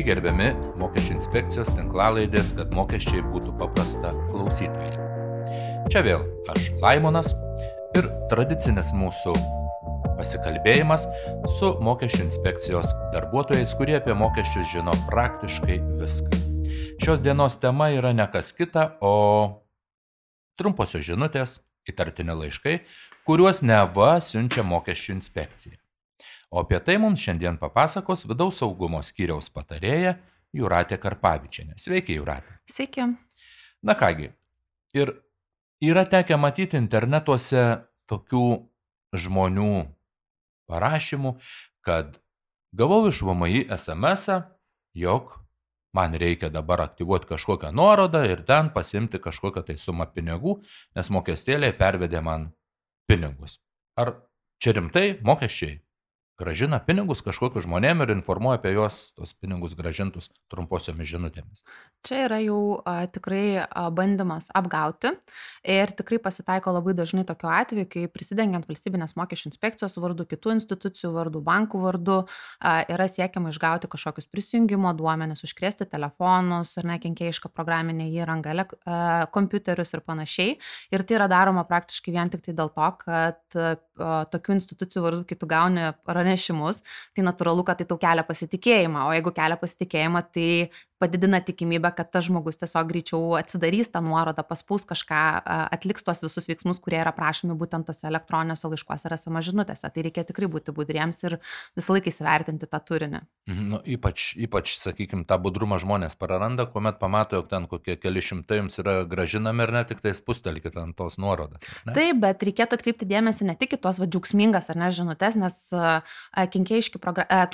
Sveiki gerbiami mokesčių inspekcijos tinklalaidės, kad mokesčiai būtų paprasta klausytojai. Čia vėl aš Laimonas ir tradicinis mūsų pasikalbėjimas su mokesčių inspekcijos darbuotojais, kurie apie mokesčius žino praktiškai viską. Šios dienos tema yra ne kas kita, o trumposios žinutės, įtartini laiškai, kuriuos neva siunčia mokesčių inspekcija. O apie tai mums šiandien papasakos vidaus saugumo skyriaus patarėja Juratė Karpavičianė. Sveiki, Juratė. Sveiki. Na kągi, ir yra tekę matyti internetuose tokių žmonių parašymų, kad gavau iš VMI SMS, jog man reikia dabar aktyvuoti kažkokią nuorodą ir ten pasimti kažkokią tai sumą pinigų, nes mokestėliai pervedė man pinigus. Ar čia rimtai mokesčiai? Gražina pinigus kažkokiu žmonėm ir informuoja apie juos, tos pinigus gražintus trumposiomis žinutėmis. Čia yra jau a, tikrai a, bandymas apgauti ir tikrai pasitaiko labai dažnai tokiu atveju, kai prisidengiant valstybinės mokesčių inspekcijos vardu, kitų institucijų vardu, bankų vardu a, yra siekiama išgauti kažkokius prisijungimo duomenis, užkrėsti telefonus ar nekenkėjišką programinę įrangą, a, kompiuterius ir panašiai. Ir tai yra daroma praktiškai vien tik tai dėl to, kad a, tokių institucijų vardu, kai tu gauni pranešimus, tai natūralu, kad tai tau kelia pasitikėjimą, o jeigu kelia pasitikėjimą, tai padidina tikimybę, kad tas žmogus tiesiog greičiau atsidarys tą nuorodą, paspaus kažką, atliks tos visus veiksmus, kurie yra prašomi būtent tose elektroniniuose laiškuose ar esama žinutėse. Tai reikia tikrai būti budriems ir visą laiką įsivertinti tą turinį. Mhm, nu, ypač, ypač, sakykime, tą budrumą žmonės praranda, kuomet pamato, jog ten kokie keli šimtai jums yra gražinami ir ne tik tai spustelkite ant tos nuorodas. Taip, bet reikėtų atkreipti dėmesį ne tik į tuos vadžiaugsmingas ar ne žinutės, nes kenkėjiški,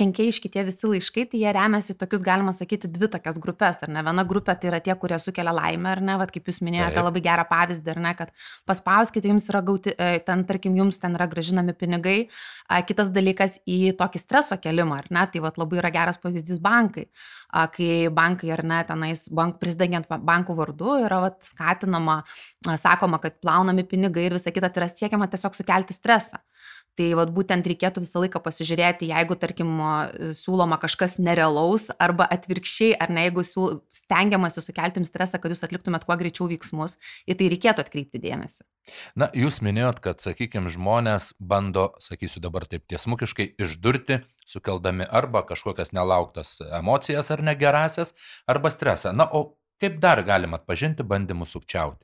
kenkėjiški tie visi laiškai, tai jie remiasi tokius, galima sakyti, dvi tokias kelias grupės, ar ne? Viena grupė tai yra tie, kurie sukelia laimę, ar ne? Vat kaip jūs minėjote, labai gerą pavyzdį, ar ne? Kad paspauskite, jums yra gauti, e, ten, tarkim, jums ten yra gražinami pinigai. Kitas dalykas į tokį streso kelimą, ar ne? Tai vat labai yra geras pavyzdys bankai. Kai bankai, ar ne, tenais bank, prisidengiant bankų vardu yra vat, skatinama, sakoma, kad plaunami pinigai ir visa kita, tai yra siekiama tiesiog sukelti stresą. Tai vat, būtent reikėtų visą laiką pasižiūrėti, jeigu, tarkim, siūloma kažkas nerealaus arba atvirkščiai, ar ne, jeigu siūl, stengiamasi sukelti jums stresą, kad jūs atliktumėt kuo greičiau veiksmus, į tai reikėtų atkreipti dėmesį. Na, jūs minėjot, kad, sakykime, žmonės bando, sakysiu dabar taip tiesmukiškai, išdurti, sukeldami arba kažkokias nelauktas emocijas ar negerasias, arba stresą. Na, o kaip dar galima atpažinti bandymus sukčiauti?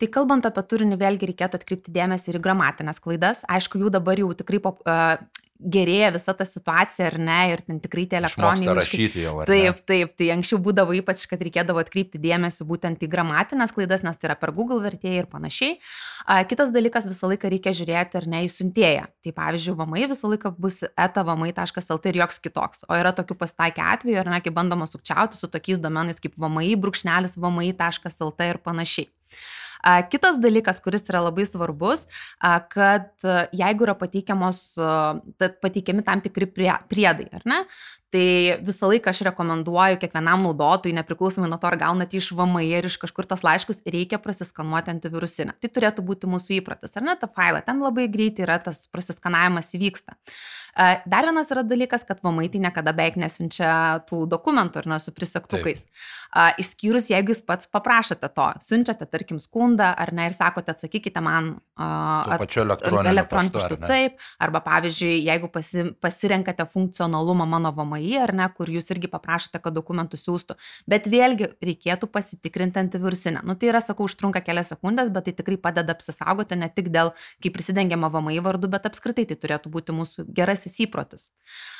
Tai kalbant apie turinį, vėlgi reikėtų atkreipti dėmesį ir gramatinės klaidas. Aišku, jų dabar jau tikrai pop, uh, gerėja visa ta situacija, ar ne, ir ten tikrai tie elektroniniai. rašyti jau? Taip, taip, tai anksčiau būdavo ypač, kad reikėdavo atkreipti dėmesį būtent į gramatinės klaidas, nes tai yra per Google vertėjai ir panašiai. A, kitas dalykas, visą laiką reikia žiūrėti, ar ne, į siuntėją. Tai pavyzdžiui, vamai visą laiką bus etavamai.lt ir joks kitoks. O yra tokių pasitaikę atvejų, ar ne, kai bandoma sukčiauti su tokiais domenais kaip vamai, brūkšnelis vamai.lt ir panašiai. Kitas dalykas, kuris yra labai svarbus, kad jeigu yra pateikiamos, pateikiami tam tikri priedai, ar ne, Tai visą laiką aš rekomenduoju kiekvienam naudotojui, nepriklausomai nuo to, ar gaunate iš VMI ar iš kažkur tos laiškus, reikia prasiskanuoti antivirusinę. Tai turėtų būti mūsų įpratis, ar ne, ta failą. Ten labai greitai yra tas prasiskanavimas įvyksta. Dar vienas yra dalykas, kad VMI tai niekada beveik nesiunčia tų dokumentų ar ne su prisegtukais. Išskyrus, jeigu jūs pats paprašote to, siunčiate, tarkim, skundą ar ne ir sakote, atsakykite man at, elektroniniu paštu. Taip, arba pavyzdžiui, jeigu pasi, pasirenkate funkcionalumą mano VMI VMI, ar ne, kur jūs irgi paprašote, kad dokumentus siūstų. Bet vėlgi reikėtų pasitikrinti antivirusinę. Nu, tai yra, sakau, užtrunka kelias sekundės, bet tai tikrai padeda apsisaugoti ne tik dėl, kai prisidengiama VMI vardu, bet apskritai tai turėtų būti mūsų gerasis įprotis.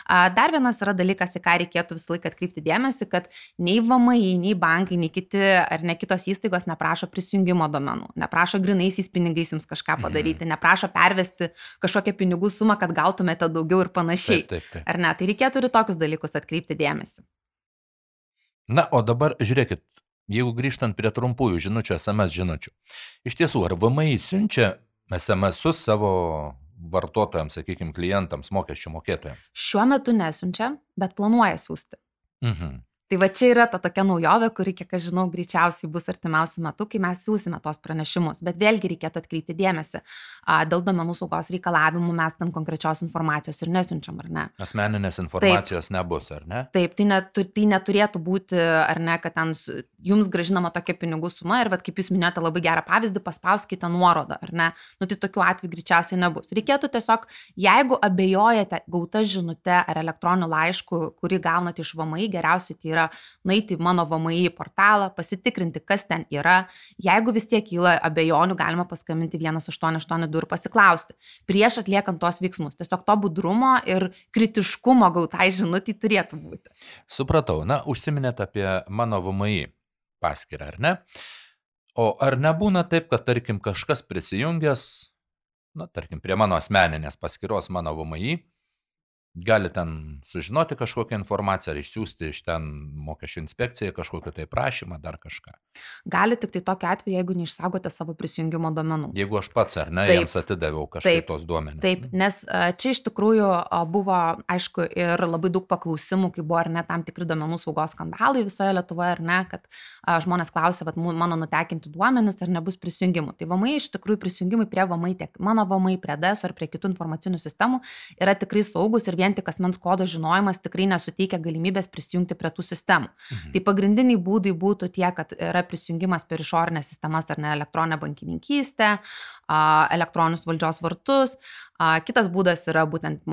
Dar vienas yra dalykas, į ką reikėtų visą laiką atkreipti dėmesį, kad nei VMI, nei bankai, nei kiti ar ne kitos įstaigos neprašo prisijungimo domenų, neprašo grinaisiais pinigais jums kažką mhm. padaryti, mhm. neprašo pervesti kažkokią pinigų sumą, kad gautumėte daugiau ir panašiai. Taip, taip, taip. Ar ne? Tai reikėtų ir tokius dalykus dalykus atkreipti dėmesį. Na, o dabar žiūrėkit, jeigu grįžtant prie trumpųjų žinučių, SMS žinučių. Iš tiesų, ar VMI siunčia SMS savo vartotojams, sakykime, klientams, mokesčių mokėtojams? Šiuo metu nesiunčia, bet planuoja siūsti. Mhm. Tai va čia yra ta tokia naujovė, kuri, kiek aš žinau, greičiausiai bus artimiausiu metu, kai mes siūsime tos pranešimus. Bet vėlgi reikėtų atkreipti dėmesį. Dėl domenų saugos reikalavimų mes ten konkrečios informacijos ir nesiunčiam, ar ne? Asmeninės informacijos Taip. nebus, ar ne? Taip, tai, net, tai neturėtų būti, ar ne, kad ten jums gražinama tokia pinigų suma ir, bet kaip jūs minėjote labai gerą pavyzdį, paspauskite nuorodą, ar ne? Nu tai tokių atvejų greičiausiai nebus. Reikėtų tiesiog, jeigu abejojate gauta žinute ar elektroniniu laišku, kurį gaunate iš VMI, geriausiai tai yra yra nueiti į mano VMI portalą, pasitikrinti, kas ten yra. Jeigu vis tiek kyla abejonių, galima paskambinti 1882 ir pasiklausti. Prieš atliekant tos veiksmus. Tiesiog to budrumo ir kritiškumo gautai žinutį turėtų būti. Supratau. Na, užsiminėt apie mano VMI paskirtą, ar ne? O ar nebūna taip, kad, tarkim, kažkas prisijungęs, na, tarkim, prie mano asmeninės paskiros mano VMI, gali ten sužinoti kažkokią informaciją ar išsiųsti iš ten mokesčių inspekcijai kažkokį tai prašymą, dar kažką. Gali tik tai tokiu atveju, jeigu neišsaugote savo prisijungimo duomenų. Jeigu aš pats ar ne, taip, jiems atidaviau kažkaip tos duomenys. Taip, nes čia iš tikrųjų buvo, aišku, ir labai daug paklausimų, kai buvo ar ne tam tikri duomenų saugos skandalai visoje Lietuvoje, ar ne, kad žmonės klausė, kad mano nutekinti duomenys ar nebus prisijungimų. Tai VMI iš tikrųjų prisijungimai prie VMI tiek mano VMI, prie DES ar prie kitų informacinių sistemų yra tikrai saugus ir vien tik asmens kodo žinojimas tikrai nesuteikia galimybės prisijungti prie tų sistemų. Mhm. Tai pagrindiniai būdai būtų tie, kad yra prisijungimas per išorinės sistemas ar ne elektroninę bankininkystę, elektroninius valdžios vartus. Kitas būdas yra būtent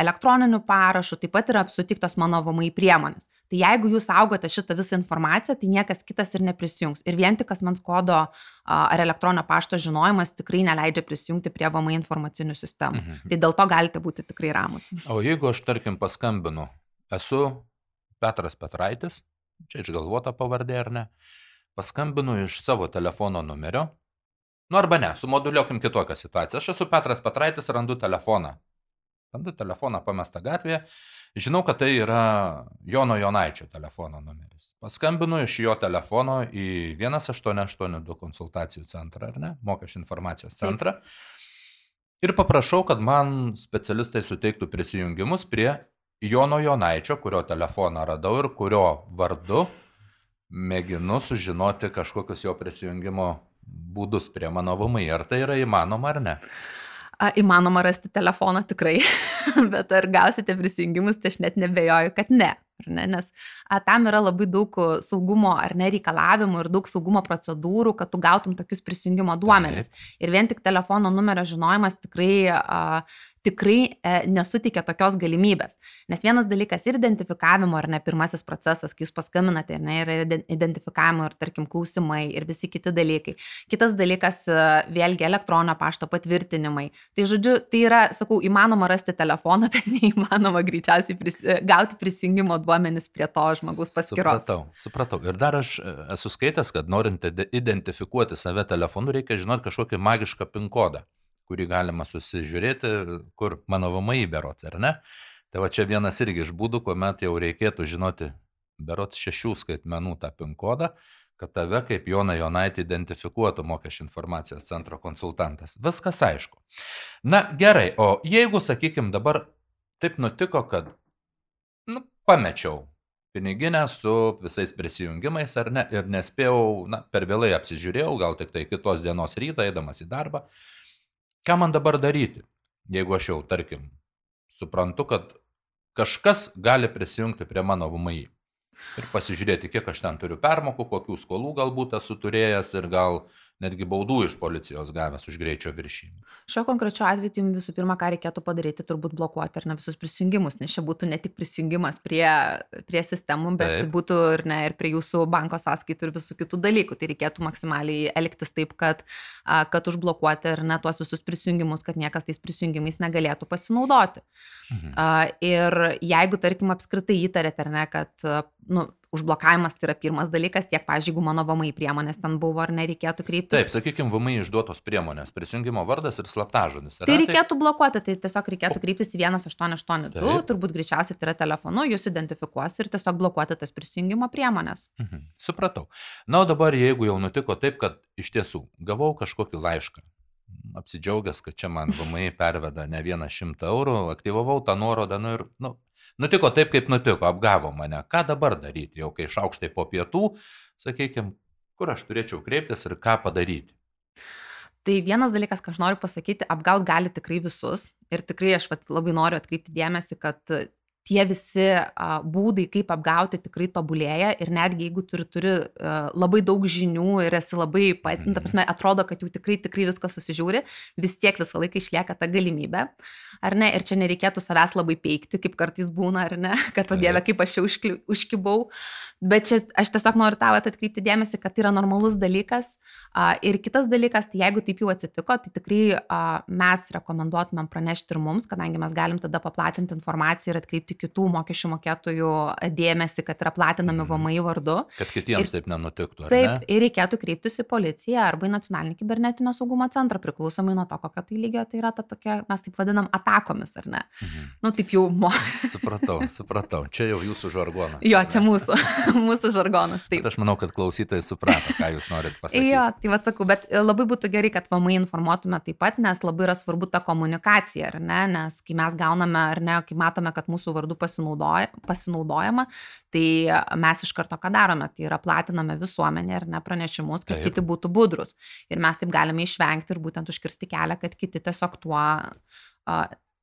elektroniniu parašu, taip pat yra sutiktos mano VMI priemonės. Tai jeigu jūs saugote šitą visą informaciją, tai niekas kitas ir neprisijungs. Ir vien tik asmens kodo ar elektroninio pašto žinojimas tikrai neleidžia prisijungti prie VMI informacinių sistemų. Mhm. Tai dėl to galite būti tikrai ramus. O jeigu aš, tarkim, paskambinu, esu Petras Petraitis, čia išgalvota pavardė ar ne, paskambinu iš savo telefono numerio, nu arba ne, sumoduliuokim kitokią situaciją. Aš esu Petras Petraitis, randu telefoną. Randu telefoną pamestą gatvėje Žinau, kad tai yra Jono Jonaičio telefono numeris. Paskambinu iš jo telefono į 1882 konsultacijų centrą, ar ne, mokesčių informacijos centrą. Ir paprašau, kad man specialistai suteiktų prisijungimus prie Jono Jonaičio, kurio telefoną radau ir kurio vardu mėginu sužinoti kažkokius jo prisijungimo būdus prie mano VMI. Ar tai yra įmanoma ar ne? A, įmanoma rasti telefoną tikrai, bet ar gausite prisijungimus, tai aš net nebejoju, kad ne. Ne? Nes a, tam yra labai daug saugumo ar nereikalavimų ir daug saugumo procedūrų, kad tu gautum tokius prisijungimo duomenis. Taip. Ir vien tik telefono numerio žinojimas tikrai a, tikrai e, nesuteikia tokios galimybės. Nes vienas dalykas ir identifikavimo, ar ne pirmasis procesas, kai jūs paskambinate, ne, yra identifikavimo ir, tarkim, klausimai ir visi kiti dalykai. Kitas dalykas, e, vėlgi, elektroninio pašto patvirtinimai. Tai, žodžiu, tai yra, sakau, įmanoma rasti telefoną, bet neįmanoma greičiausiai pris, e, gauti prisijungimo duomenis prie to žmogus paskyros. Supratau, supratau. Ir dar aš e, esu skaitęs, kad norint identifikuoti save telefonu, reikia žinoti kažkokį magišką pin kodą kurį galima susižiūrėti, kur mano VMI berots, ar ne? Tai va čia vienas irgi iš būdų, kuomet jau reikėtų žinoti berots šešių skaitmenų tą PIN kodą, kad tave kaip Jona Jonaitį identifikuotų mokesčių informacijos centro konsultantas. Viskas aišku. Na gerai, o jeigu, sakykime, dabar taip nutiko, kad nu, pamečiau piniginę su visais prisijungimais ar ne ir nespėjau, na, per vėlai apsižiūrėjau, gal tik tai kitos dienos rytą eidamas į darbą, ką man dabar daryti, jeigu aš jau, tarkim, suprantu, kad kažkas gali prisijungti prie mano VMI ir pasižiūrėti, kiek aš ten turiu permokų, kokių skolų galbūt esu turėjęs ir gal netgi baudų iš policijos gavęs už greičio viršymą. Šiuo konkrečiu atveju tai visų pirma, ką reikėtų padaryti, turbūt blokuoti ar ne visus prisijungimus, nes čia būtų ne tik prisijungimas prie, prie sistemų, bet taip. būtų ir, ne, ir prie jūsų banko sąskaitų ir visų kitų dalykų. Tai reikėtų maksimaliai elgtis taip, kad, kad užblokuoti ar ne tuos visus prisijungimus, kad niekas tais prisijungimais negalėtų pasinaudoti. Mhm. Ir jeigu, tarkim, apskritai įtarėte ar ne, kad nu, užblokavimas tai yra pirmas dalykas, tiek, pažiūrėjau, jeigu mano VMI priemonės ten buvo ar nereikėtų kreiptis. Taip, sakykime, VMI išduotos priemonės, prisijungimo vardas ir slaptažodis. Tai reikėtų taip? blokuoti, tai tiesiog reikėtų kreiptis į 1882, taip. turbūt greičiausiai tai yra telefonu, jūs identifikuos ir tiesiog blokuoti tas prisijungimo priemonės. Mhm, supratau. Na, o dabar, jeigu jau nutiko taip, kad iš tiesų gavau kažkokį laišką apsidžiaugęs, kad čia man VMI perveda ne vieną šimtą eurų, aktyvavau tą nuorodą, nu ir, nu, nutiko taip, kaip nutiko, apgavo mane. Ką dabar daryti, jau kai šaukštai po pietų, sakykime, kur aš turėčiau kreiptis ir ką padaryti. Tai vienas dalykas, ką aš noriu pasakyti, apgaut gali tikrai visus. Ir tikrai aš vat, labai noriu atkreipti dėmesį, kad tie visi a, būdai, kaip apgauti, tikrai tobulėja ir netgi jeigu turi, turi a, labai daug žinių ir esi labai, pat, mm. ta prasme, atrodo, kad jau tikrai, tikrai viską susižiūri, vis tiek visą laiką išlieka ta galimybė, ar ne, ir čia nereikėtų savęs labai peikti, kaip kartais būna, ar ne, kad, o dieve, kaip aš jau užkli, užkibau, bet čia aš tiesiog noriu tavo atkreipti dėmesį, kad tai yra normalus dalykas. A, ir kitas dalykas, tai jeigu taip jau atsitiko, tai tikrai a, mes rekomenduotumėm pranešti ir mums, kadangi mes galim tada paplatinti informaciją ir atkreipti kitų mokesčių mokėtojų dėmesį, kad yra platinami mhm. VMI vardu. Kad kitiems ir, taip nenutiktų. Taip, ne? ir reikėtų kreiptis į policiją arba į nacionalinį kibernetinio saugumo centrą, priklausomai nuo to, kokio tai lygio tai yra ta tokia, mes taip vadinam, atakomis, ar ne? Mhm. Nu, taip jau. Mo... supratau, supratau. Čia jau jūsų žargonas. Jo, čia mūsų, mūsų žargonas. Taip. Bet aš manau, kad klausytojai suprato, ką jūs norite pasakyti. jo, tai vad sakau, bet labai būtų gerai, kad VMI informuotume taip pat, nes labai yra svarbu ta komunikacija, ar ne? Nes kai mes gauname, ar ne, kai matome, kad mūsų vardu pasinaudoja, pasinaudojama, tai mes iš karto ką darome, tai yra platiname visuomenė ir nepranešimus, kad taip. kiti būtų budrus. Ir mes taip galime išvengti ir būtent užkirsti kelią, kad kiti tiesiog tuo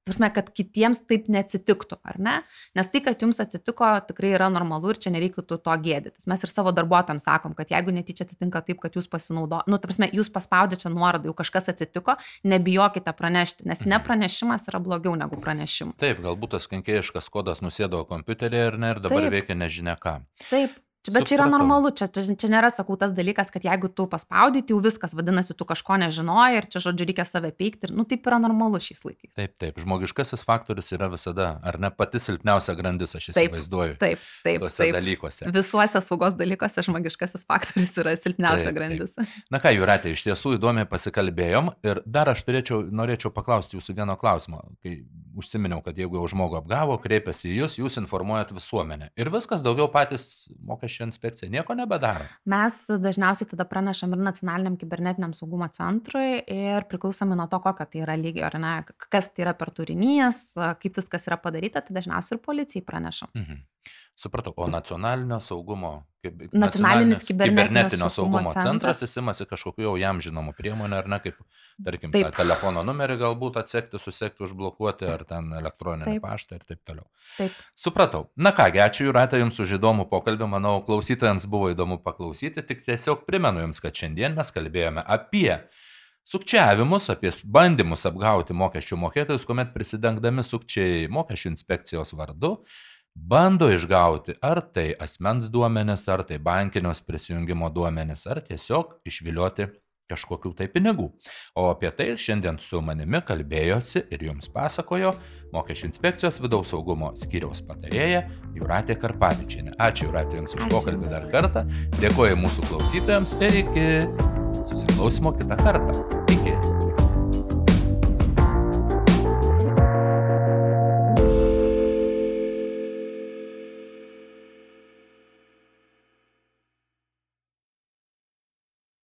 Prasme, kad kitiems taip neatsitiktų, ar ne? Nes tai, kad jums atsitiko, tikrai yra normalu ir čia nereikėtų to gėdytis. Mes ir savo darbuotojams sakom, kad jeigu netyčia atsitinka taip, kad jūs pasinaudo, nu, ta prasme, jūs paspaudėte čia nuorodą, jau kažkas atsitiko, nebijokite pranešti, nes Mhm. nepranešimas yra blogiau negu pranešimas. Taip, galbūt tas kenkėjiškas kodas nusėdo kompiuterį ir, ne, ir dabar Taip. veikia nežinia ką. Taip. Čia- Bet čia yra Supratau. normalu, čia, čia, čia nėra, sakau, tas dalykas, kad jeigu tu paspaudai, tai jau viskas, vadinasi, tu kažko nežinojai ir čia, žodžiu, reikia save peikti. Ir, nu, taip yra normalu šiais laikais. Taip, taip, žmogiškasis faktorius yra visada, ar ne pati silpniausia grandis, aš Taip, įsivaizduoju. Taip, taip, Tuose taip. dalykuose. Visuose saugos dalykuose žmogiškasis faktorius yra silpniausia Taip, taip. grandis. Na ką, Juratė, iš tiesų įdomiai pasikalbėjom ir dar aš turėčiau, norėčiau paklausti jūsų vieno klausimo. Kai užsiminiau, kad jeigu jau žmogų apgavo, kreipiasi į jūs, jūs informuojat visuomenę. Ir viskas daugiau patys mokesčio inspekcija nieko nebedaro. Mes dažniausiai tada pranešam ir nacionaliniam kibernetiniam saugumo centrui ir priklausomai nuo to, kokio tai yra lygio, ar ne, kas tai yra per turinys, kaip viskas yra padaryta, tai dažniausiai ir policijai pranešam. Mhm. Supratau, o nacionalinio saugumo, kaip Nacionalinis kibernetinio kibernetinio saugumo saugumo centras. centras įsimasi kažkokiu jau jam žinomų priemonių, ar ne, kaip, tarkim, Taip. telefono numerį galbūt atsekti, susekti, užblokuoti, ar ten elektroninį Taip. paštą ir taip toliau. Taip. Supratau. Na kągi, ačiū Jūratė Jums už įdomų pokalbį, manau, klausytojams buvo įdomu paklausyti, tik tiesiog primenu Jums, kad šiandien mes kalbėjome apie sukčiavimus, apie bandymus apgauti mokesčių mokėtojus, kuomet prisidengdami sukčiai mokesčių inspekcijos vardu bando išgauti ar tai asmens duomenis, ar tai bankinios prisijungimo duomenis, ar tiesiog išvilioti kažkokių tai pinigų. O apie tai šiandien su manimi kalbėjosi ir jums pasakojo Mokesčių inspekcijos vidaus saugumo skyriaus patarėja Juratė Karpavičianė. Ačiū Juratė Jums už pokalbį dar kartą. Dėkoju mūsų klausytojams ir iki susiklausimo kitą kartą. Iki.